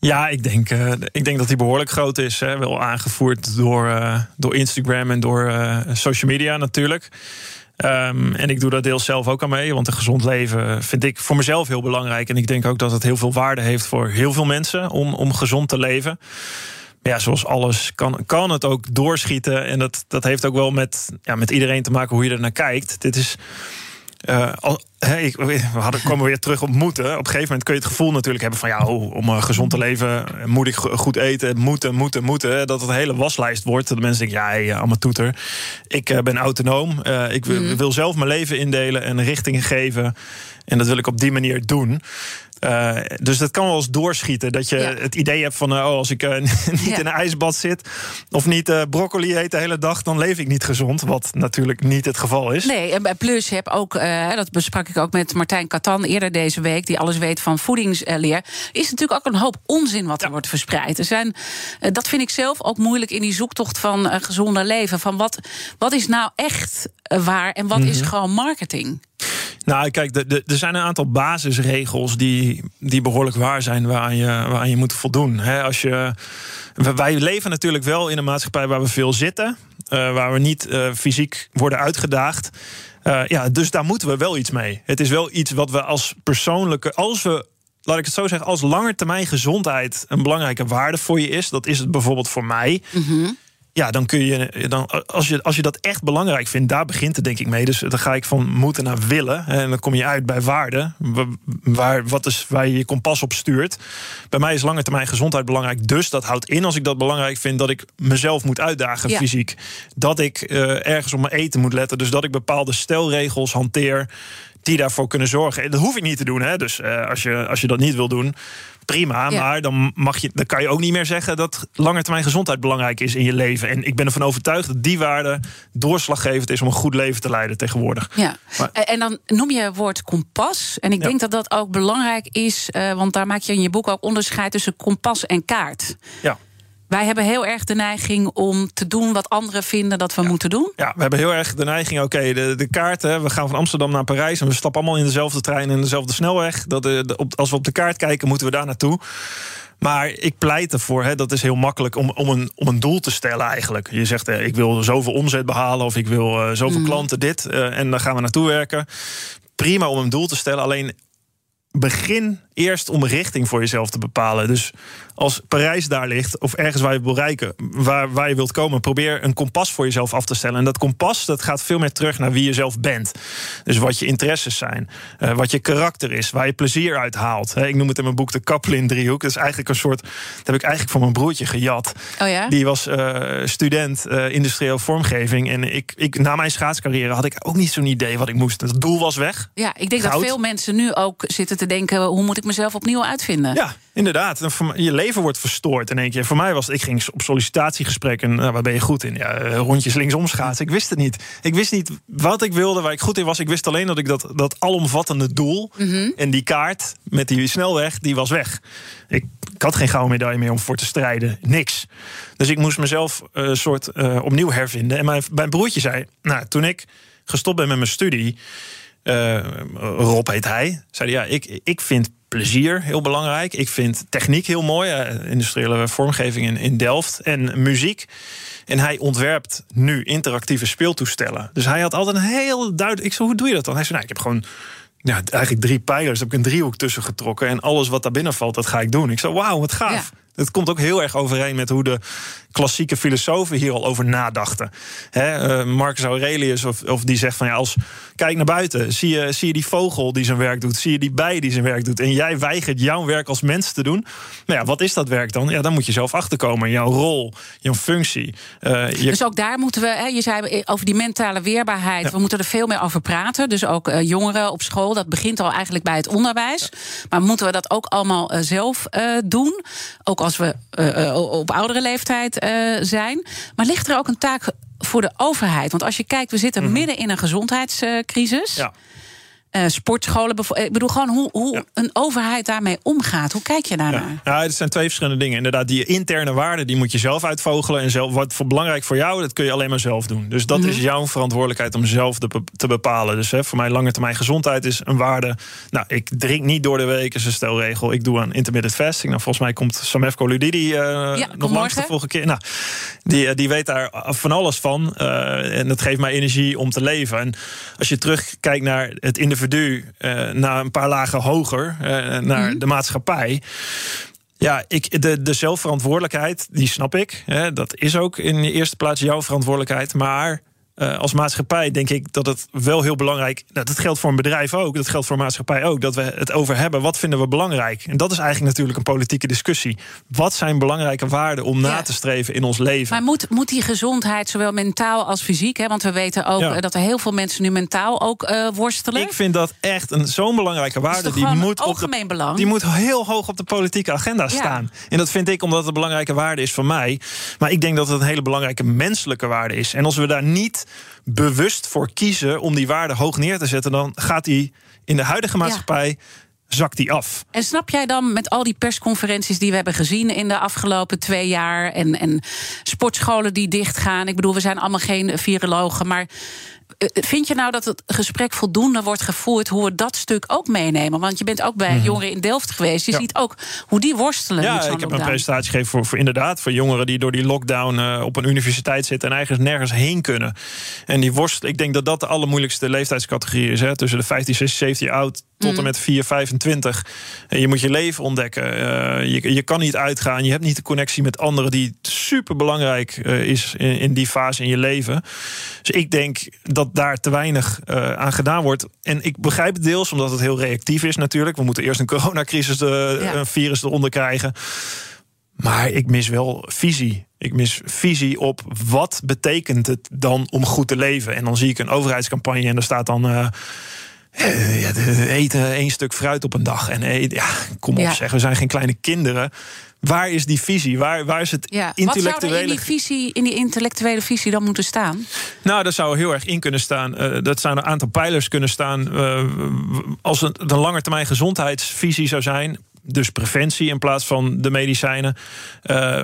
Ja, ik denk, uh, ik denk dat die behoorlijk groot is. Hè. Wel aangevoerd door, door Instagram en door social media natuurlijk. Um, en ik doe daar deels zelf ook aan mee. Want een gezond leven vind ik voor mezelf heel belangrijk. En ik denk ook dat het heel veel waarde heeft voor heel veel mensen om, om gezond te leven ja, zoals alles kan, kan het ook doorschieten. En dat, dat heeft ook wel met, ja, met iedereen te maken hoe je er naar kijkt. Dit is. Uh, al, we hadden, komen weer terug op moeten. Op een gegeven moment kun je het gevoel natuurlijk hebben van ja, om uh, gezond te leven moet ik goed eten, moeten, moeten, moeten. Dat het een hele waslijst wordt. Dat de mensen denken, ja, hey, allemaal toeter. Ik uh, ben autonoom. ik wil, wil zelf mijn leven indelen en richtingen geven. En dat wil ik op die manier doen. Uh, dus dat kan wel eens doorschieten. Dat je het idee hebt van, uh, oh, als ik uh, niet in een ijsbad zit of niet broccoli eet de hele dag, dan leef ik niet gezond. Wat natuurlijk niet het geval is. Nee, en plus heb ook, dat besprak ik ook met Martijn Katan eerder deze week, die alles weet van voedingsleer. Is natuurlijk ook een hoop onzin wat er wordt verspreid. Er zijn, dat vind ik zelf ook moeilijk in die zoektocht van gezonder leven. Van wat, wat is nou echt waar en wat is mhm. gewoon marketing? Nou, kijk, er zijn een aantal basisregels die, die behoorlijk waar zijn, waaraan je, waaraan je moet voldoen. als je, wij leven natuurlijk wel in een maatschappij waar we veel zitten, uh, waar we niet uh, fysiek worden uitgedaagd. Uh, ja, dus daar moeten we wel iets mee. Het is wel iets wat we als persoonlijke, als we laat ik het zo zeggen, als langetermijn gezondheid een belangrijke waarde voor je is, dat is het bijvoorbeeld voor mij. Mm ja, dan kun je, dan, als, je, als je dat echt belangrijk vindt, daar begint het denk ik mee. Dus dan ga ik van moeten naar willen. En dan kom je uit bij waarde, waar, wat is, waar je je kompas op stuurt. Bij mij is lange termijn gezondheid belangrijk. Dus dat houdt in, als ik dat belangrijk vind, dat ik mezelf moet uitdagen fysiek. Dat ik uh, ergens op mijn eten moet letten. Dus dat ik bepaalde stelregels hanteer die daarvoor kunnen zorgen. Dat hoef ik niet te doen. Hè? Dus uh, als, je, als je dat niet wil doen, prima. Maar dan, mag je, dan kan je ook niet meer zeggen dat langetermijn gezondheid belangrijk is in je leven. En ik ben ervan overtuigd dat die waarde doorslaggevend is om een goed leven te leiden tegenwoordig. Ja. en dan noem je het woord kompas. En ik denk dat dat ook belangrijk is, uh, want daar maak je in je boek ook onderscheid tussen kompas en kaart. Ja. Wij hebben heel erg de neiging om te doen wat anderen vinden dat we moeten doen. Ja, we hebben heel erg de neiging, oké, de, de kaart, hè, we gaan van Amsterdam naar Parijs en we stappen allemaal in dezelfde trein en dezelfde snelweg. Dat, eh, de, op, als we op de kaart kijken, moeten we daar naartoe. Maar ik pleit ervoor, hè, dat is heel makkelijk om, om, een, om een doel te stellen eigenlijk. Je zegt, eh, ik wil zoveel omzet behalen of ik wil uh, zoveel mm. klanten dit. en daar gaan we naartoe werken. Prima om een doel te stellen, alleen begin eerst om richting voor jezelf te bepalen. Dus als Parijs daar ligt, of ergens waar je wil bereiken, waar, waar je wilt komen, probeer een kompas voor jezelf af te stellen. En dat kompas dat gaat veel meer terug naar wie je zelf bent. Dus wat je interesses zijn, uh, wat je karakter is, waar je plezier uit haalt. ik noem het in mijn boek de Kaplin-driehoek. Dat is eigenlijk een soort. Dat heb ik eigenlijk van mijn broertje gejat. Oh ja? Die was uh, student uh, industrieel vormgeving. En ik, ik, na mijn schaatscarrière had ik ook niet zo'n idee wat ik moest. Het doel was weg. Ja, ik denk dat veel mensen nu ook zitten te denken: hoe moet ik mezelf opnieuw uitvinden? Ja, inderdaad. Je leven wordt verstoord in één keer. Voor mij was het, ik ging op sollicitatiegesprek en nou, waar ben je goed in? Ja, rondjes linksom schaatsen. Ik wist het niet. Ik wist niet wat ik wilde, waar ik goed in was. Ik wist alleen dat ik dat, dat alomvattende doel Mhm. en die kaart met die snelweg, die was weg. Ik, ik had geen gouden medaille meer om voor te strijden. Niks. Dus ik moest mezelf een soort uh, opnieuw hervinden. En mijn, mijn broertje zei, nou, toen ik gestopt ben met mijn studie... Uh, Rob heet hij, zei hij, ja, ik, ik vind plezier heel belangrijk. Ik vind techniek heel mooi, uh, industriële vormgeving in, in Delft en muziek. En hij ontwerpt nu interactieve speeltoestellen. Dus hij had altijd een heel duidelijk. Ik zei, hoe doe je dat dan? Hij zei, nou, ik heb gewoon ja, eigenlijk drie pijlers. Heb ik een driehoek tussen getrokken. En alles wat daar binnen valt, dat ga ik doen. Ik zei, wauw, wat gaaf. Het komt ook heel erg overeen met hoe de klassieke filosofen hier al over nadachten. He, uh, Marcus Aurelius, of, of die zegt van ja, als kijk naar buiten, zie je, zie je die vogel die zijn werk doet, zie je die bij die zijn werk doet, en jij weigert jouw werk als mens te doen. Nou ja, wat is dat werk dan? Ja, dan moet je zelf achterkomen. Jouw rol, jouw functie. Uh, je... Dus ook daar moeten we, hè, je zei over die mentale weerbaarheid, ja. we moeten er veel meer over praten. Dus ook uh, jongeren op school, dat begint al eigenlijk bij het onderwijs. Ja. Maar moeten we dat ook allemaal zelf doen? Ook als we op oudere leeftijd uh, zijn. Maar ligt er ook een taak voor de overheid? Want als je kijkt, we zitten mm -hmm. midden in een gezondheidscrisis. Ja. Uh, sportscholen. Ik bedoel gewoon hoe, hoe ja. een overheid daarmee omgaat. Hoe kijk je daarnaar? Ja. ja, het zijn twee verschillende dingen. Inderdaad, die interne waarden die moet je zelf uitvogelen. En zelf, wat voor belangrijk voor jou, dat kun je alleen maar zelf doen. Dus dat mm -hmm. is jouw verantwoordelijkheid om zelf te, te bepalen. Dus hè, voor mij lange termijn gezondheid is een waarde. Nou, ik drink niet door de week, is een stelregel. Ik doe aan intermittent fasting. Nou, volgens mij komt Samefko Ludidi uh, ja, nog langs de volgende keer. Nou, die, die weet daar van alles van. Uh, en dat geeft mij energie om te leven. En als je terugkijkt naar het individu individu uh, naar een paar lagen hoger, uh, naar mm -hmm. de maatschappij. Ja, ik, de, de zelfverantwoordelijkheid, die snap ik. Hè, dat is ook in de eerste plaats jouw verantwoordelijkheid. Maar uh, als maatschappij denk ik dat het wel heel belangrijk... Nou, dat geldt voor een bedrijf ook, dat geldt voor een maatschappij ook... dat we het over hebben, wat vinden we belangrijk? En dat is eigenlijk natuurlijk een politieke discussie. Wat zijn belangrijke waarden om ja. na te streven in ons leven? Maar moet, moet die gezondheid zowel mentaal als fysiek... Hè, want we weten ook ja. dat er heel veel mensen nu mentaal ook uh, worstelen. Ik vind dat echt een zo'n belangrijke waarde. Die moet, op de, belang. die moet heel hoog op de politieke agenda ja. staan. En dat vind ik omdat het een belangrijke waarde is voor mij. Maar ik denk dat het een hele belangrijke menselijke waarde is. En als we daar niet bewust voor kiezen om die waarde hoog neer te zetten, dan gaat die in de huidige maatschappij. Ja. Zakt die af. En snap jij dan met al die persconferenties die we hebben gezien in de afgelopen twee jaar. en, en sportscholen die dichtgaan. Ik bedoel, we zijn allemaal geen virologen. Maar Vind je nou dat het gesprek voldoende wordt gevoerd hoe we dat stuk ook meenemen? Want je bent ook bij mm -hmm. jongeren in Delft geweest. Je ja. ziet ook hoe die worstelen. Ja, met ik heb een presentatie gegeven voor, voor inderdaad voor jongeren die door die lockdown uh, op een universiteit zitten en eigenlijk nergens heen kunnen. En die worstelen, ik denk dat dat de allermoeilijkste leeftijdscategorie is. Hè? Tussen de 15, 16, 17 jaar oud tot en met 4, 25. En je moet je leven ontdekken. Uh, je, je kan niet uitgaan. Je hebt niet de connectie met anderen die super belangrijk uh, is in, in, die fase in je leven. Dus ik denk dat daar te weinig uh, aan gedaan wordt. En ik begrijp het deels omdat het heel reactief is natuurlijk. We moeten eerst een coronacrisis, de, ja. een virus eronder krijgen. Maar ik mis wel visie. Ik mis visie op wat betekent het dan om goed te leven. En dan zie ik een overheidscampagne en daar staat dan. Uh, ja, eten één stuk fruit op een dag. En eten, ja, kom op, ja. zeg, we zijn geen kleine kinderen. Waar is die visie? Waar, waar is het ja. intellectuele... Wat zou er in die, visie, in die intellectuele visie dan moeten staan? Nou, dat zou heel erg in kunnen staan. Uh, dat zou een aantal pijlers kunnen staan. Uh, als het een langetermijn gezondheidsvisie zou zijn dus preventie in plaats van de medicijnen. Uh,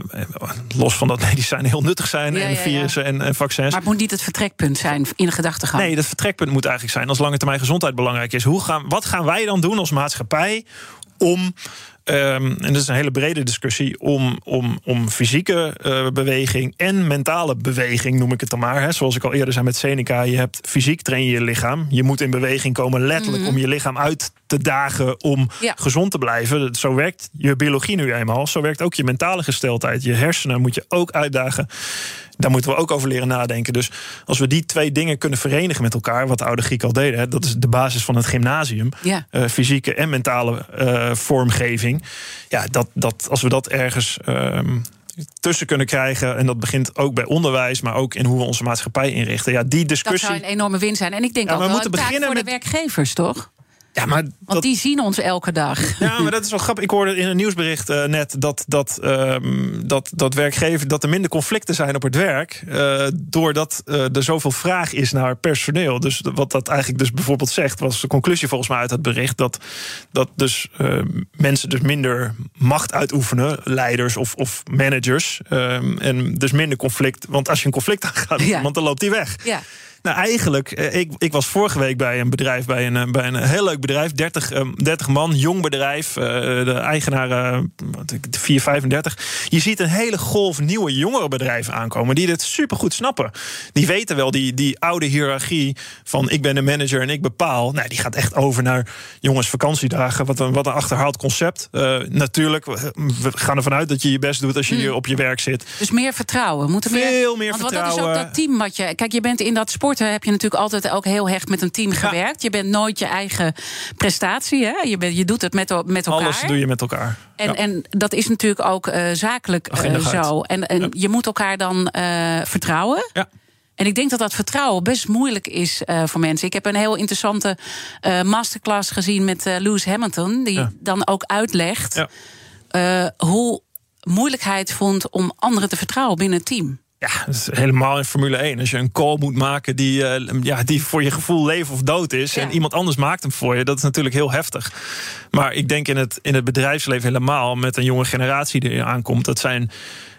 los van dat medicijnen heel nuttig zijn ja, en virussen ja, ja. En, en, vaccins. Maar het moet niet het vertrekpunt zijn in de gedachtegang. Nee, het vertrekpunt moet eigenlijk zijn als lange termijn gezondheid belangrijk is. Hoe gaan, wat gaan wij dan doen als maatschappij om Um, en dat is een hele brede discussie om, om, om fysieke uh, beweging en mentale beweging, noem ik het dan maar. Hè. Zoals ik al eerder zei met Seneca, je hebt fysiek train je je lichaam. Je moet in beweging komen letterlijk mm. om je lichaam uit te dagen om Ja. gezond te blijven. Zo werkt je biologie nu eenmaal. Zo werkt ook je mentale gesteldheid. Je hersenen moet je ook uitdagen. Daar moeten we ook over leren nadenken. Dus als we die twee dingen kunnen verenigen met elkaar, wat de oude Grieken al deden, hè, dat is de basis van het gymnasium, Ja. eh, fysieke en mentale eh, vormgeving. Ja, dat, dat, als we dat ergens ehm, tussen kunnen krijgen, en dat begint ook bij onderwijs, maar ook in hoe we onze maatschappij inrichten. Ja, die Dat discussie. zou een enorme win zijn. En ik denk Ja, ook we wel moeten beginnen voor de met- werkgevers, toch? Ja, maar Want dat, die zien ons elke dag. Ja, maar dat is wel grappig. Ik hoorde in een nieuwsbericht eh, net dat, dat, ehm, dat, dat werkgever dat er minder conflicten zijn op het werk. eh, doordat eh, er zoveel vraag is naar personeel. Dus wat dat eigenlijk dus bijvoorbeeld zegt, was de conclusie volgens mij uit het bericht. Dat, dat dus eh, mensen dus minder macht uitoefenen, leiders of, of managers. ehm, en dus minder conflict. Want als je een conflict aangaat, Ja. want dan loopt die weg. Ja. Nou, eigenlijk, eh, ik, ik was vorige week bij een bedrijf, bij een, eh, bij een heel leuk bedrijf, 30, eh, 30 man, jong bedrijf. eh, de eigenaar, eh, wat ik- 4, 35. Je ziet een hele golf nieuwe jongere bedrijven aankomen die dit supergoed snappen. Die weten wel, die, die oude hiërarchie van ik ben de manager en ik bepaal. Nou, die gaat echt over naar jongens vakantiedagen. Wat een, wat een achterhaald concept. Eh, natuurlijk, we gaan ervan uit dat je je best doet als je hier op je werk zit. Dus meer vertrouwen. Moet er Veel meer want wat dat is ook vertrouwen. dat team wat je. Kijk, je bent in dat sporten heb je natuurlijk altijd ook heel hecht met een team gewerkt. Je bent nooit je eigen prestatie. Hè? Je, bent, je doet het met, met elkaar. Alles doe je met elkaar. En, Ja. en dat is natuurlijk ook eh, zakelijk eh, zo. En, en je moet elkaar dan eh, vertrouwen. Ja. En ik denk dat dat vertrouwen best moeilijk is voor mensen. Ik heb een heel interessante masterclass gezien met eh, Lewis Hamilton, die Ja. dan ook uitlegt Ja. hoe moeilijkheid vond om anderen te vertrouwen binnen het team. Ja, dat is helemaal in Formule 1. Als je een call moet maken die, eh, ja, die voor je gevoel leven of dood is... Ja. en iemand anders maakt hem voor je, dat is natuurlijk heel heftig. Maar ik denk in het, in het bedrijfsleven helemaal... met een jonge generatie die er aankomt... dat zijn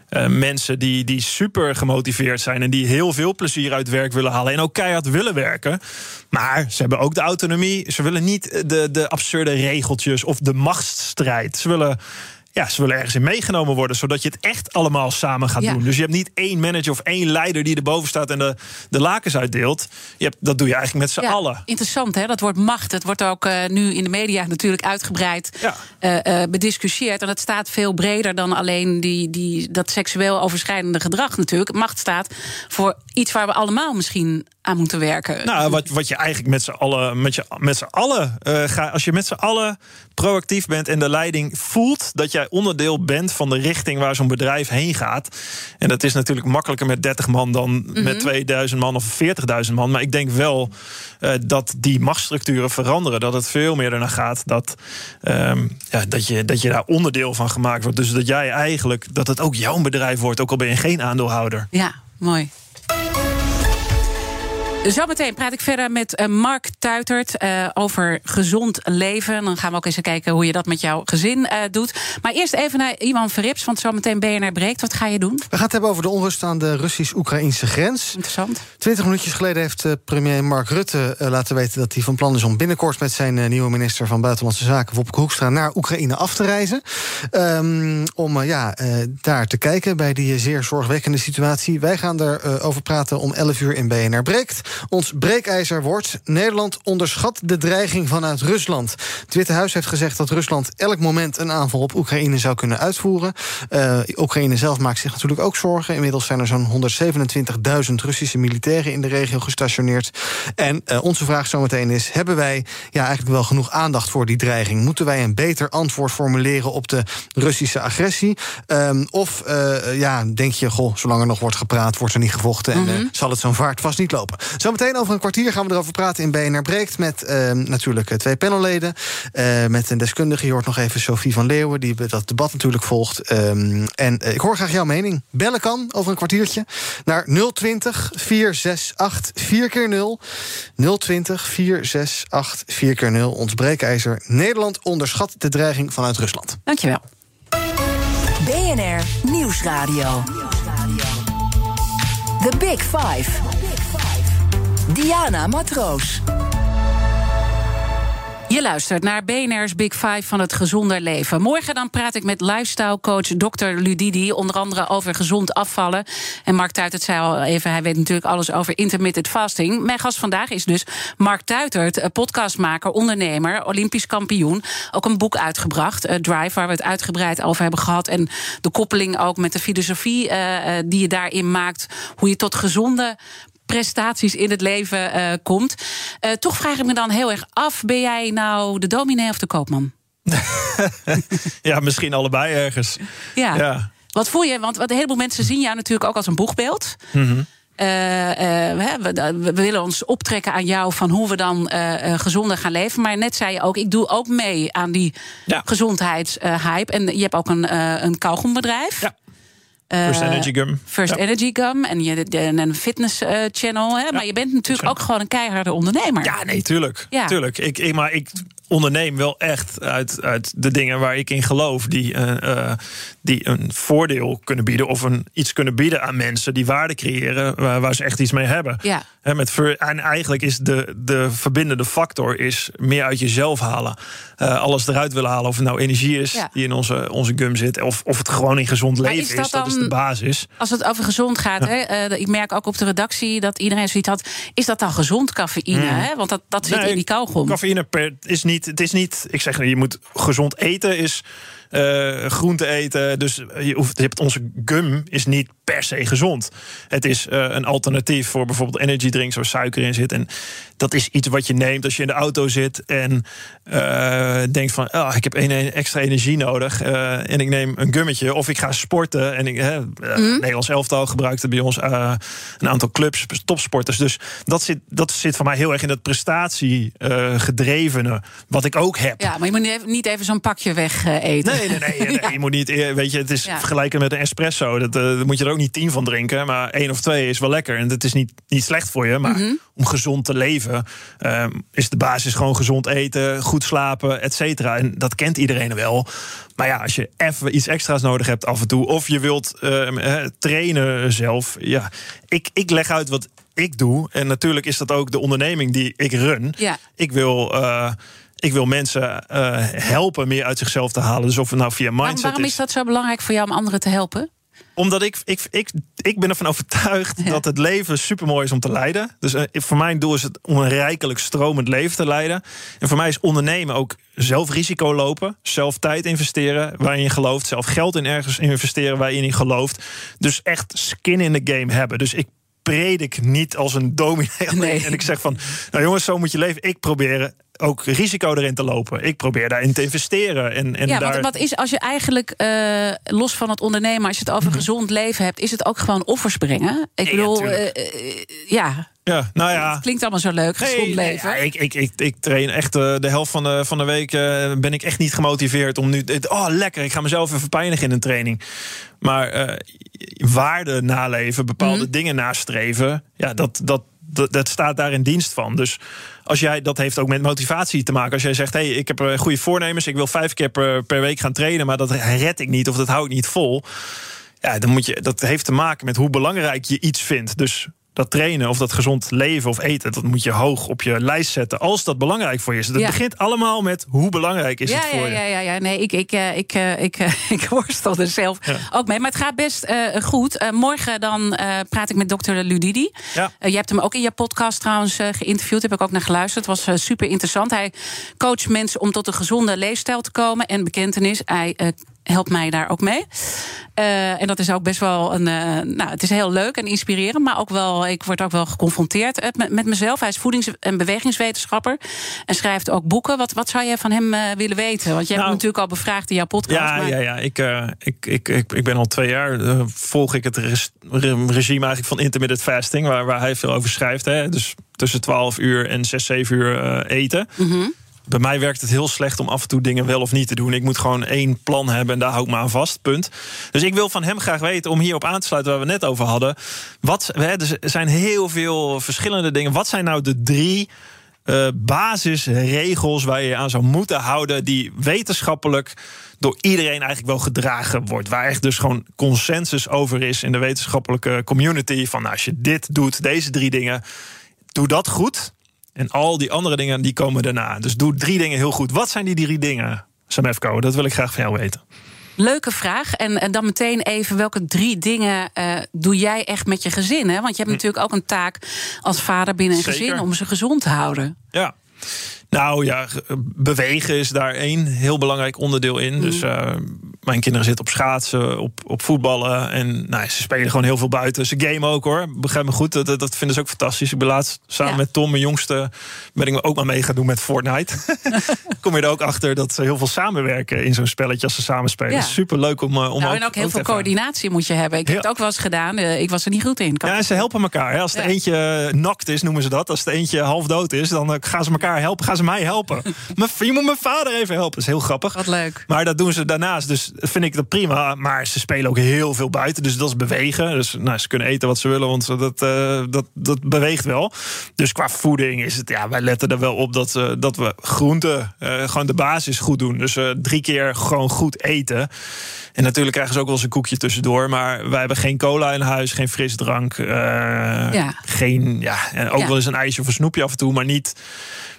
eh, mensen die, die super gemotiveerd zijn... en die heel veel plezier uit werk willen halen... en ook keihard willen werken. Maar ze hebben ook de autonomie. Ze willen niet de, de absurde regeltjes of de machtsstrijd. Ze willen... Ja, ze willen ergens in meegenomen worden, zodat je het echt allemaal samen gaat Ja. doen. Dus je hebt niet één manager of één leider die erboven staat en de, de lakens uitdeelt. Je hebt, dat doe je eigenlijk met z'n Ja, allen. Interessant, hè? Dat wordt macht. Het wordt ook eh, nu in de media natuurlijk uitgebreid Ja. eh, eh, bediscussieerd. En het staat veel breder dan alleen die, die, dat seksueel overschrijdende gedrag natuurlijk. Macht staat voor iets waar we allemaal misschien aan moeten werken. Nou, wat, wat je eigenlijk met z'n allen, met je, met z'n allen eh, ga, als je met z'n allen proactief bent en de leiding voelt dat jij onderdeel bent van de richting waar zo'n bedrijf heen gaat. En dat is natuurlijk makkelijker met 30 man dan met 2000 man of 40.000 man. Maar ik denk wel eh, dat die machtsstructuren veranderen. Dat het veel meer ernaar gaat dat, ehm, ja, dat, je, dat je daar onderdeel van gemaakt wordt. Dus dat jij eigenlijk, dat het ook jouw bedrijf wordt, ook al ben je geen aandeelhouder. Ja, mooi. Zometeen praat ik verder met eh, Mark Tuitert eh, over gezond leven. Dan gaan we ook eens kijken hoe je dat met jouw gezin eh, doet. Maar eerst even naar Iwan Verrips, want zometeen BNR breekt. Wat ga je doen? We gaan het hebben over de onrust aan de Russisch-Oekraïnse grens. Interessant. Twintig minuutjes geleden heeft premier Mark Rutte laten weten dat hij van plan is om binnenkort met zijn nieuwe minister van Buitenlandse Zaken, Wopke Hoekstra, naar Oekraïne af te reizen. Ehm, om ja, daar te kijken bij die zeer zorgwekkende situatie. Wij gaan erover over praten om 11 uur in BNR Breekt. Ons breekijzer wordt: Nederland onderschat de dreiging vanuit Rusland. Het Witte Huis heeft gezegd dat Rusland elk moment een aanval op Oekraïne zou kunnen uitvoeren. Eh, Oekraïne zelf maakt zich natuurlijk ook zorgen. Inmiddels zijn er zo'n 127.000 Russische militairen in de regio gestationeerd. En eh, onze vraag zometeen is: hebben wij ja, eigenlijk wel genoeg aandacht voor die dreiging? Moeten wij een beter antwoord formuleren op de Russische agressie? Ehm, of eh, ja, denk je, goh, zolang er nog wordt gepraat, wordt er niet gevochten en eh, zal het zo'n vaart vast niet lopen? Zometeen over een kwartier gaan we erover praten in BNR Breekt met ehm, natuurlijk eh, twee panelleden. eh, met een deskundige. Je hoort nog even Sophie van Leeuwen, die dat debat natuurlijk volgt. Ehm, en eh, ik hoor graag jouw mening. Bellen kan over een kwartiertje naar 020 468 4 keer 0 020 468 4 keer 0 Ons breekijzer. Nederland onderschat de dreiging vanuit Rusland. Dankjewel. BNR Nieuwsradio. The Big Five. Diana Matroos. Je luistert naar BNR's Big Five van het gezonder leven. Morgen dan praat ik met lifestyle coach Dr. Ludidi, onder andere over gezond afvallen. En Mark Tuitert zei al even, hij weet natuurlijk alles over intermittent fasting. Mijn gast vandaag is dus Mark Tuitert, podcastmaker, ondernemer, olympisch kampioen. Ook een boek uitgebracht, uh, Drive, waar we het uitgebreid over hebben gehad. En de koppeling ook met de filosofie uh, die je daarin maakt. Hoe je tot gezonde prestaties in het leven uh, komt. Uh, toch vraag ik me dan heel erg af: ben jij nou de dominee of de koopman? ja, misschien allebei ergens. Ja. ja. Wat voel je? Want wat een heleboel mensen zien jou natuurlijk ook als een boegbeeld. Mm -hmm. Uh, we, we, willen ons optrekken aan jou van hoe we dan gezonder gaan leven. Maar net zei je ook, ik doe ook mee aan die ja. gezondheidshype. en je hebt ook een, een kauwgombedrijf. Ja. First Energy Gum. First ja. Energy Gum en, je, en een fitness uh, channel. Hè? Ja. Maar je bent natuurlijk ook gewoon een keiharde ondernemer. Ja, nee, tuurlijk. Ja. tuurlijk. Ik, ik, maar ik onderneem wel echt uit, uit de dingen waar ik in geloof. Die, uh, uh, die een voordeel kunnen bieden. Of een, iets kunnen bieden aan mensen. Die waarde creëren waar, waar ze echt iets mee hebben. Ja. He, met en eigenlijk is de, de verbindende factor is meer uit jezelf halen. Uh, alles eruit willen halen. Of het nou energie is ja. die in onze, onze gum zit. Of, of het gewoon in gezond leven is. Dat, is, dat is de basis. Als het over gezond gaat. Ja. Hè, ik merk ook op de redactie dat iedereen zoiets had. Is dat dan gezond cafeïne? Mm. Hè? Want dat, dat zit nee, in die kauwgom. Cafeïne per, is niet. Het is niet. Ik zeg, je moet gezond eten. Is uh, groente eten. Dus je, hoeft, je hebt onze gum is niet per se gezond. Het is uh, een alternatief voor bijvoorbeeld energy drinks waar suiker in zit. En dat is iets wat je neemt als je in de auto zit en uh, denkt van, oh, ik heb een, extra energie nodig en ik neem een gummetje of ik ga sporten en ik, uh, mm. Nederlands elftal gebruikte bij ons een aantal clubs, topsporters. Dus dat zit, dat zit voor mij heel erg in dat prestatie gedrevene wat ik ook heb. Ja, maar je moet niet even zo'n pakje weg eten. Nee, nee, nee, nee, je moet niet, weet je, het is vergelijken met een espresso. Dat, daar moet je er ook niet tien van drinken, maar één of twee is wel lekker en het is niet, niet slecht voor je, maar mm -hmm. om gezond te leven uh, is de basis gewoon gezond eten, goed slapen, et cetera. En dat kent iedereen wel. Maar ja, als je even iets extra's nodig hebt af en toe, of je wilt uh, trainen zelf, ja, ik, ik leg uit wat ik doe. En natuurlijk is dat ook de onderneming die ik run. Ja. Ik wil. Uh, ik wil mensen uh, helpen meer uit zichzelf te halen. Dus of het nou via mindset waarom, waarom is. is dat zo belangrijk voor jou om anderen te helpen? Omdat ik, ik, ik, ik ben ervan overtuigd ja. dat het leven super mooi is om te leiden. Dus uh, voor mijn doel is het om een rijkelijk stromend leven te leiden. En voor mij is ondernemen ook zelf risico lopen, zelf tijd investeren waarin je gelooft, zelf geld in ergens investeren waar je in gelooft. Dus echt skin in the game hebben. Dus ik predik niet als een dominee. Nee. En ik zeg van, nou jongens, zo moet je leven. Ik probeer ook risico erin te lopen. Ik probeer daarin te investeren. En, en ja, daar... wat, is als je eigenlijk uh, los van het ondernemen, als je het over mm-hmm. gezond leven hebt, is het ook gewoon offers brengen? Ik ja, bedoel, uh, uh, ja. Ja, nou ja. Het klinkt allemaal zo leuk, gezond nee, leven. Nee, ja, ik, ik, ik, ik train echt uh, de helft van de, van de week. Uh, ben ik echt niet gemotiveerd om nu. Oh, lekker, ik ga mezelf even pijnigen in een training. Maar uh, waarde naleven, bepaalde mm. dingen nastreven. Ja, dat, dat, dat, dat, staat daar in dienst van. Dus als jij, dat heeft ook met motivatie te maken. Als jij zegt, hey, ik heb goede voornemens. Ik wil vijf keer per, per week gaan trainen. Maar dat red ik niet of dat hou ik niet vol. Ja, dan moet je, dat heeft te maken met hoe belangrijk je iets vindt. Dus dat trainen of dat gezond leven of eten, dat moet je hoog op je lijst zetten als dat belangrijk voor je is. Het ja. begint allemaal met hoe belangrijk is ja, het voor ja, je. Ja, ja, ja. Nee, ik, ik, ik, ik, ik, ik worstel er zelf ook mee. Maar het gaat best uh, goed. Uh, morgen dan uh, praat ik met dokter Ludidi. Ja. je hebt hem ook in je podcast trouwens geïnterviewd. Heb ik ook naar geluisterd. Het was super interessant. Hij coacht mensen om tot een gezonde leefstijl te komen. En bekentenis, hij helpt mij daar ook mee. Uh, en dat is ook best wel een. Uh, nou, het is heel leuk en inspirerend, maar ook wel. Ik word ook wel geconfronteerd met, met mezelf. Hij is voedings- en bewegingswetenschapper en schrijft ook boeken. Wat, wat zou jij van hem uh, willen weten? Want je nou, hebt hem natuurlijk al bevraagd in jouw podcast. Ja, maar... ja, ja. Ik, ik, ik, ik, ik ben al twee jaar. volg ik het res, regime eigenlijk van intermittent fasting, waar, waar hij veel over schrijft. Hè? Dus tussen 12 uur en 6, 7 uur eten. Mm -hmm. Bij mij werkt het heel slecht om af en toe dingen wel of niet te doen. Ik moet gewoon één plan hebben en daar hou ik me aan vast. Punt. Dus ik wil van hem graag weten, om hierop aan te sluiten waar we net over hadden. Wat, er zijn heel veel verschillende dingen. Wat zijn nou de drie uh, basisregels waar je, je aan zou moeten houden, die wetenschappelijk door iedereen eigenlijk wel gedragen wordt. Waar echt dus gewoon consensus over is in de wetenschappelijke community. Van nou, als je dit doet, deze drie dingen, doe dat goed En al die andere dingen die komen daarna. Dus doe drie dingen heel goed. Wat zijn die drie dingen, Samefko? Dat wil ik graag van jou weten. Leuke vraag. En, en dan meteen even, welke drie dingen uh, doe jij echt met je gezin? Hè? Want je hebt hm. natuurlijk ook een taak als vader binnen een Zeker. gezin om ze gezond te houden. Ja. Nou ja, bewegen is daar één heel belangrijk onderdeel in. Dus uh, mijn kinderen zitten op schaatsen, op, op voetballen. En nou, ze spelen gewoon heel veel buiten. Ze gamen ook hoor. Begrijp me goed. Dat, dat vinden ze ook fantastisch. Ik ben laatst samen met Tom, mijn jongste, ben ik ook maar mee gaan doen met Fortnite. Kom je er ook achter dat ze heel veel samenwerken in zo'n spelletje als ze samen spelen. Ja. Super leuk om, eh, om nou, en ook heel veel coördinatie moet je hebben. Ik heb het ook wel eens gedaan. Eh, ik was er niet goed in. ja, ze helpen elkaar. Hè. Als er eentje nakt is, noemen ze dat. Als er eentje half dood is, dan eh, gaan ze elkaar helpen. Gaan ze mij helpen. je moet mijn vader even helpen. Dat is heel grappig. Wat leuk. Maar dat doen ze daarnaast. Dus vind ik dat prima. Maar ze spelen ook heel veel buiten. Dus dat is bewegen. Dus nou, ze kunnen eten wat ze willen, want dat, uh, dat, dat beweegt wel. Dus qua voeding is het, ja, wij letten er wel op dat, uh, dat we groenten, uh, gewoon de basis goed doen. Dus drie keer gewoon goed eten. En natuurlijk krijgen ze ook wel eens een koekje tussendoor. Maar wij hebben geen cola in huis, geen frisdrank. ja. Geen, ja, en ook wel eens een ijsje of een snoepje af en toe, maar niet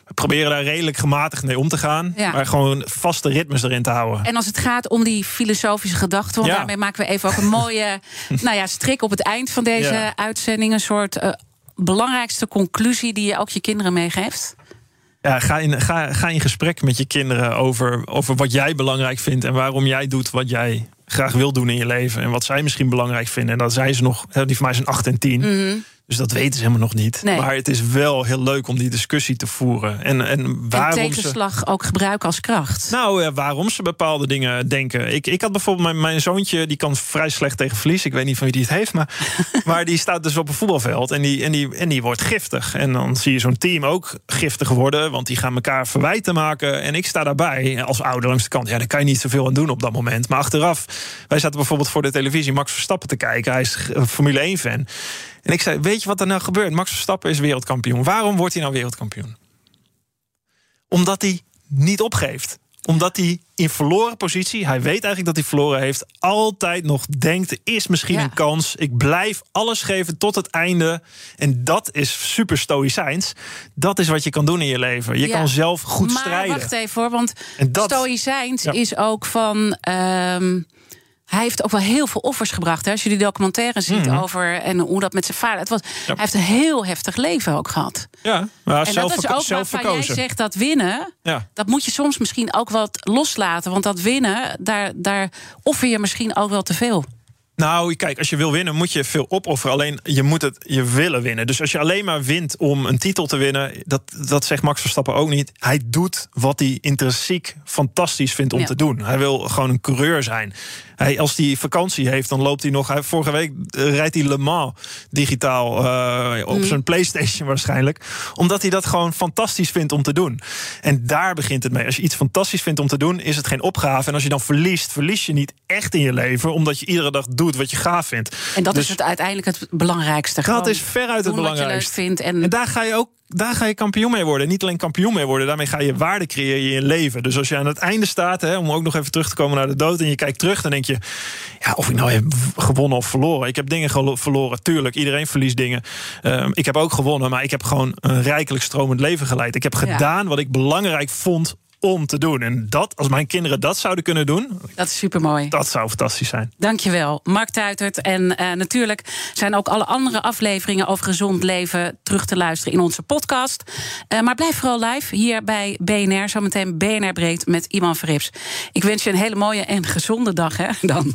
we proberen daar redelijk gematigd mee om te gaan. Maar gewoon vaste ritmes erin te houden. En als het gaat om die filosofische gedachten... want daarmee maken we even ook een mooie nou ja, strik op het eind van deze uitzending. Een soort uh, belangrijkste conclusie die je ook je kinderen meegeeft. Ja, ga, in, ga, ga in gesprek met je kinderen over, over wat jij belangrijk vindt... en waarom jij doet wat jij graag wil doen in je leven. En wat zij misschien belangrijk vinden. En dat zijn ze nog, die van mij zijn 8 en 10. Dus dat weten ze helemaal nog niet. Maar het is wel heel leuk om die discussie te voeren. En, en waarom en tegenslag ze... ook gebruiken als kracht. Nou, ja, waarom ze bepaalde dingen denken. Ik, ik had bijvoorbeeld mijn, mijn zoontje, die kan vrij slecht tegen verlies. Ik weet niet van wie die het heeft, maar, maar die staat dus op een voetbalveld en die, en die, en die wordt giftig. En dan zie je zo'n team ook giftig worden, want die gaan elkaar verwijten maken. En ik sta daarbij als ouder langs de kant. Ja, daar kan je niet zoveel aan doen op dat moment. Maar achteraf, wij zaten bijvoorbeeld voor de televisie Max Verstappen te kijken. Hij is Formule 1-fan. En ik zei, weet je wat er nou gebeurt? Max Verstappen is wereldkampioen. Waarom wordt hij nou wereldkampioen? Omdat hij niet opgeeft omdat hij in verloren positie, hij weet eigenlijk dat hij verloren heeft, altijd nog denkt: er is misschien een kans. Ik blijf alles geven tot het einde. En dat is super stoïcijns. Dat is wat je kan doen in je leven. Je kan zelf goed maar, strijden. Wacht even hoor, want dat, stoïcijns is ook van. Um, hij heeft ook wel heel veel offers gebracht. Hè? Als je die documentaire ziet mhm. over en hoe dat met zijn vader. Het was, Hij heeft een heel heftig leven ook gehad. Ja, maar en dat is ook waarvan jij zegt dat winnen. Ja. Dat moet je soms misschien ook wat loslaten. Want dat winnen, daar, daar offer je misschien ook wel te veel. Nou, kijk, als je wil winnen, moet je veel opofferen. Alleen je moet het je willen winnen. Dus als je alleen maar wint om een titel te winnen, dat, dat zegt Max Verstappen ook niet. Hij doet wat hij intrinsiek fantastisch vindt om te doen. Hij wil gewoon een coureur zijn. Hij, als hij vakantie heeft, dan loopt hij nog. Hij, vorige week eh, rijdt hij Le Mans digitaal uh, op mm. zijn PlayStation waarschijnlijk. Omdat hij dat gewoon fantastisch vindt om te doen. En daar begint het mee. Als je iets fantastisch vindt om te doen, is het geen opgave. En als je dan verliest, verlies je niet echt in je leven. Omdat je iedere dag doet wat je gaaf vindt. En dat dus is het uiteindelijk het belangrijkste. Dat is veruit het belangrijkste. Vindt en... en daar ga je ook daar ga je kampioen mee worden. Niet alleen kampioen mee worden, daarmee ga je waarde creëren in je leven. Dus als je aan het einde staat, hè, om ook nog even terug te komen naar de dood... en je kijkt terug, dan denk je... ja, of ik nou heb gewonnen of verloren. Ik heb dingen verloren, tuurlijk. Iedereen verliest dingen. Ehm, ik heb ook gewonnen, maar ik heb gewoon een rijkelijk stromend leven geleid. Ik heb gedaan wat ik belangrijk vond om te doen. En dat, als mijn kinderen dat zouden kunnen doen... Dat is supermooi. Dat zou fantastisch zijn. Dankjewel, Mark Tuitert. En uh, natuurlijk zijn ook alle andere afleveringen over gezond leven... terug te luisteren in onze podcast. Uh, maar blijf vooral live hier bij BNR. Zometeen BNR Breed met Iman Verrips. Ik wens je een hele mooie en gezonde dag, hè, dan.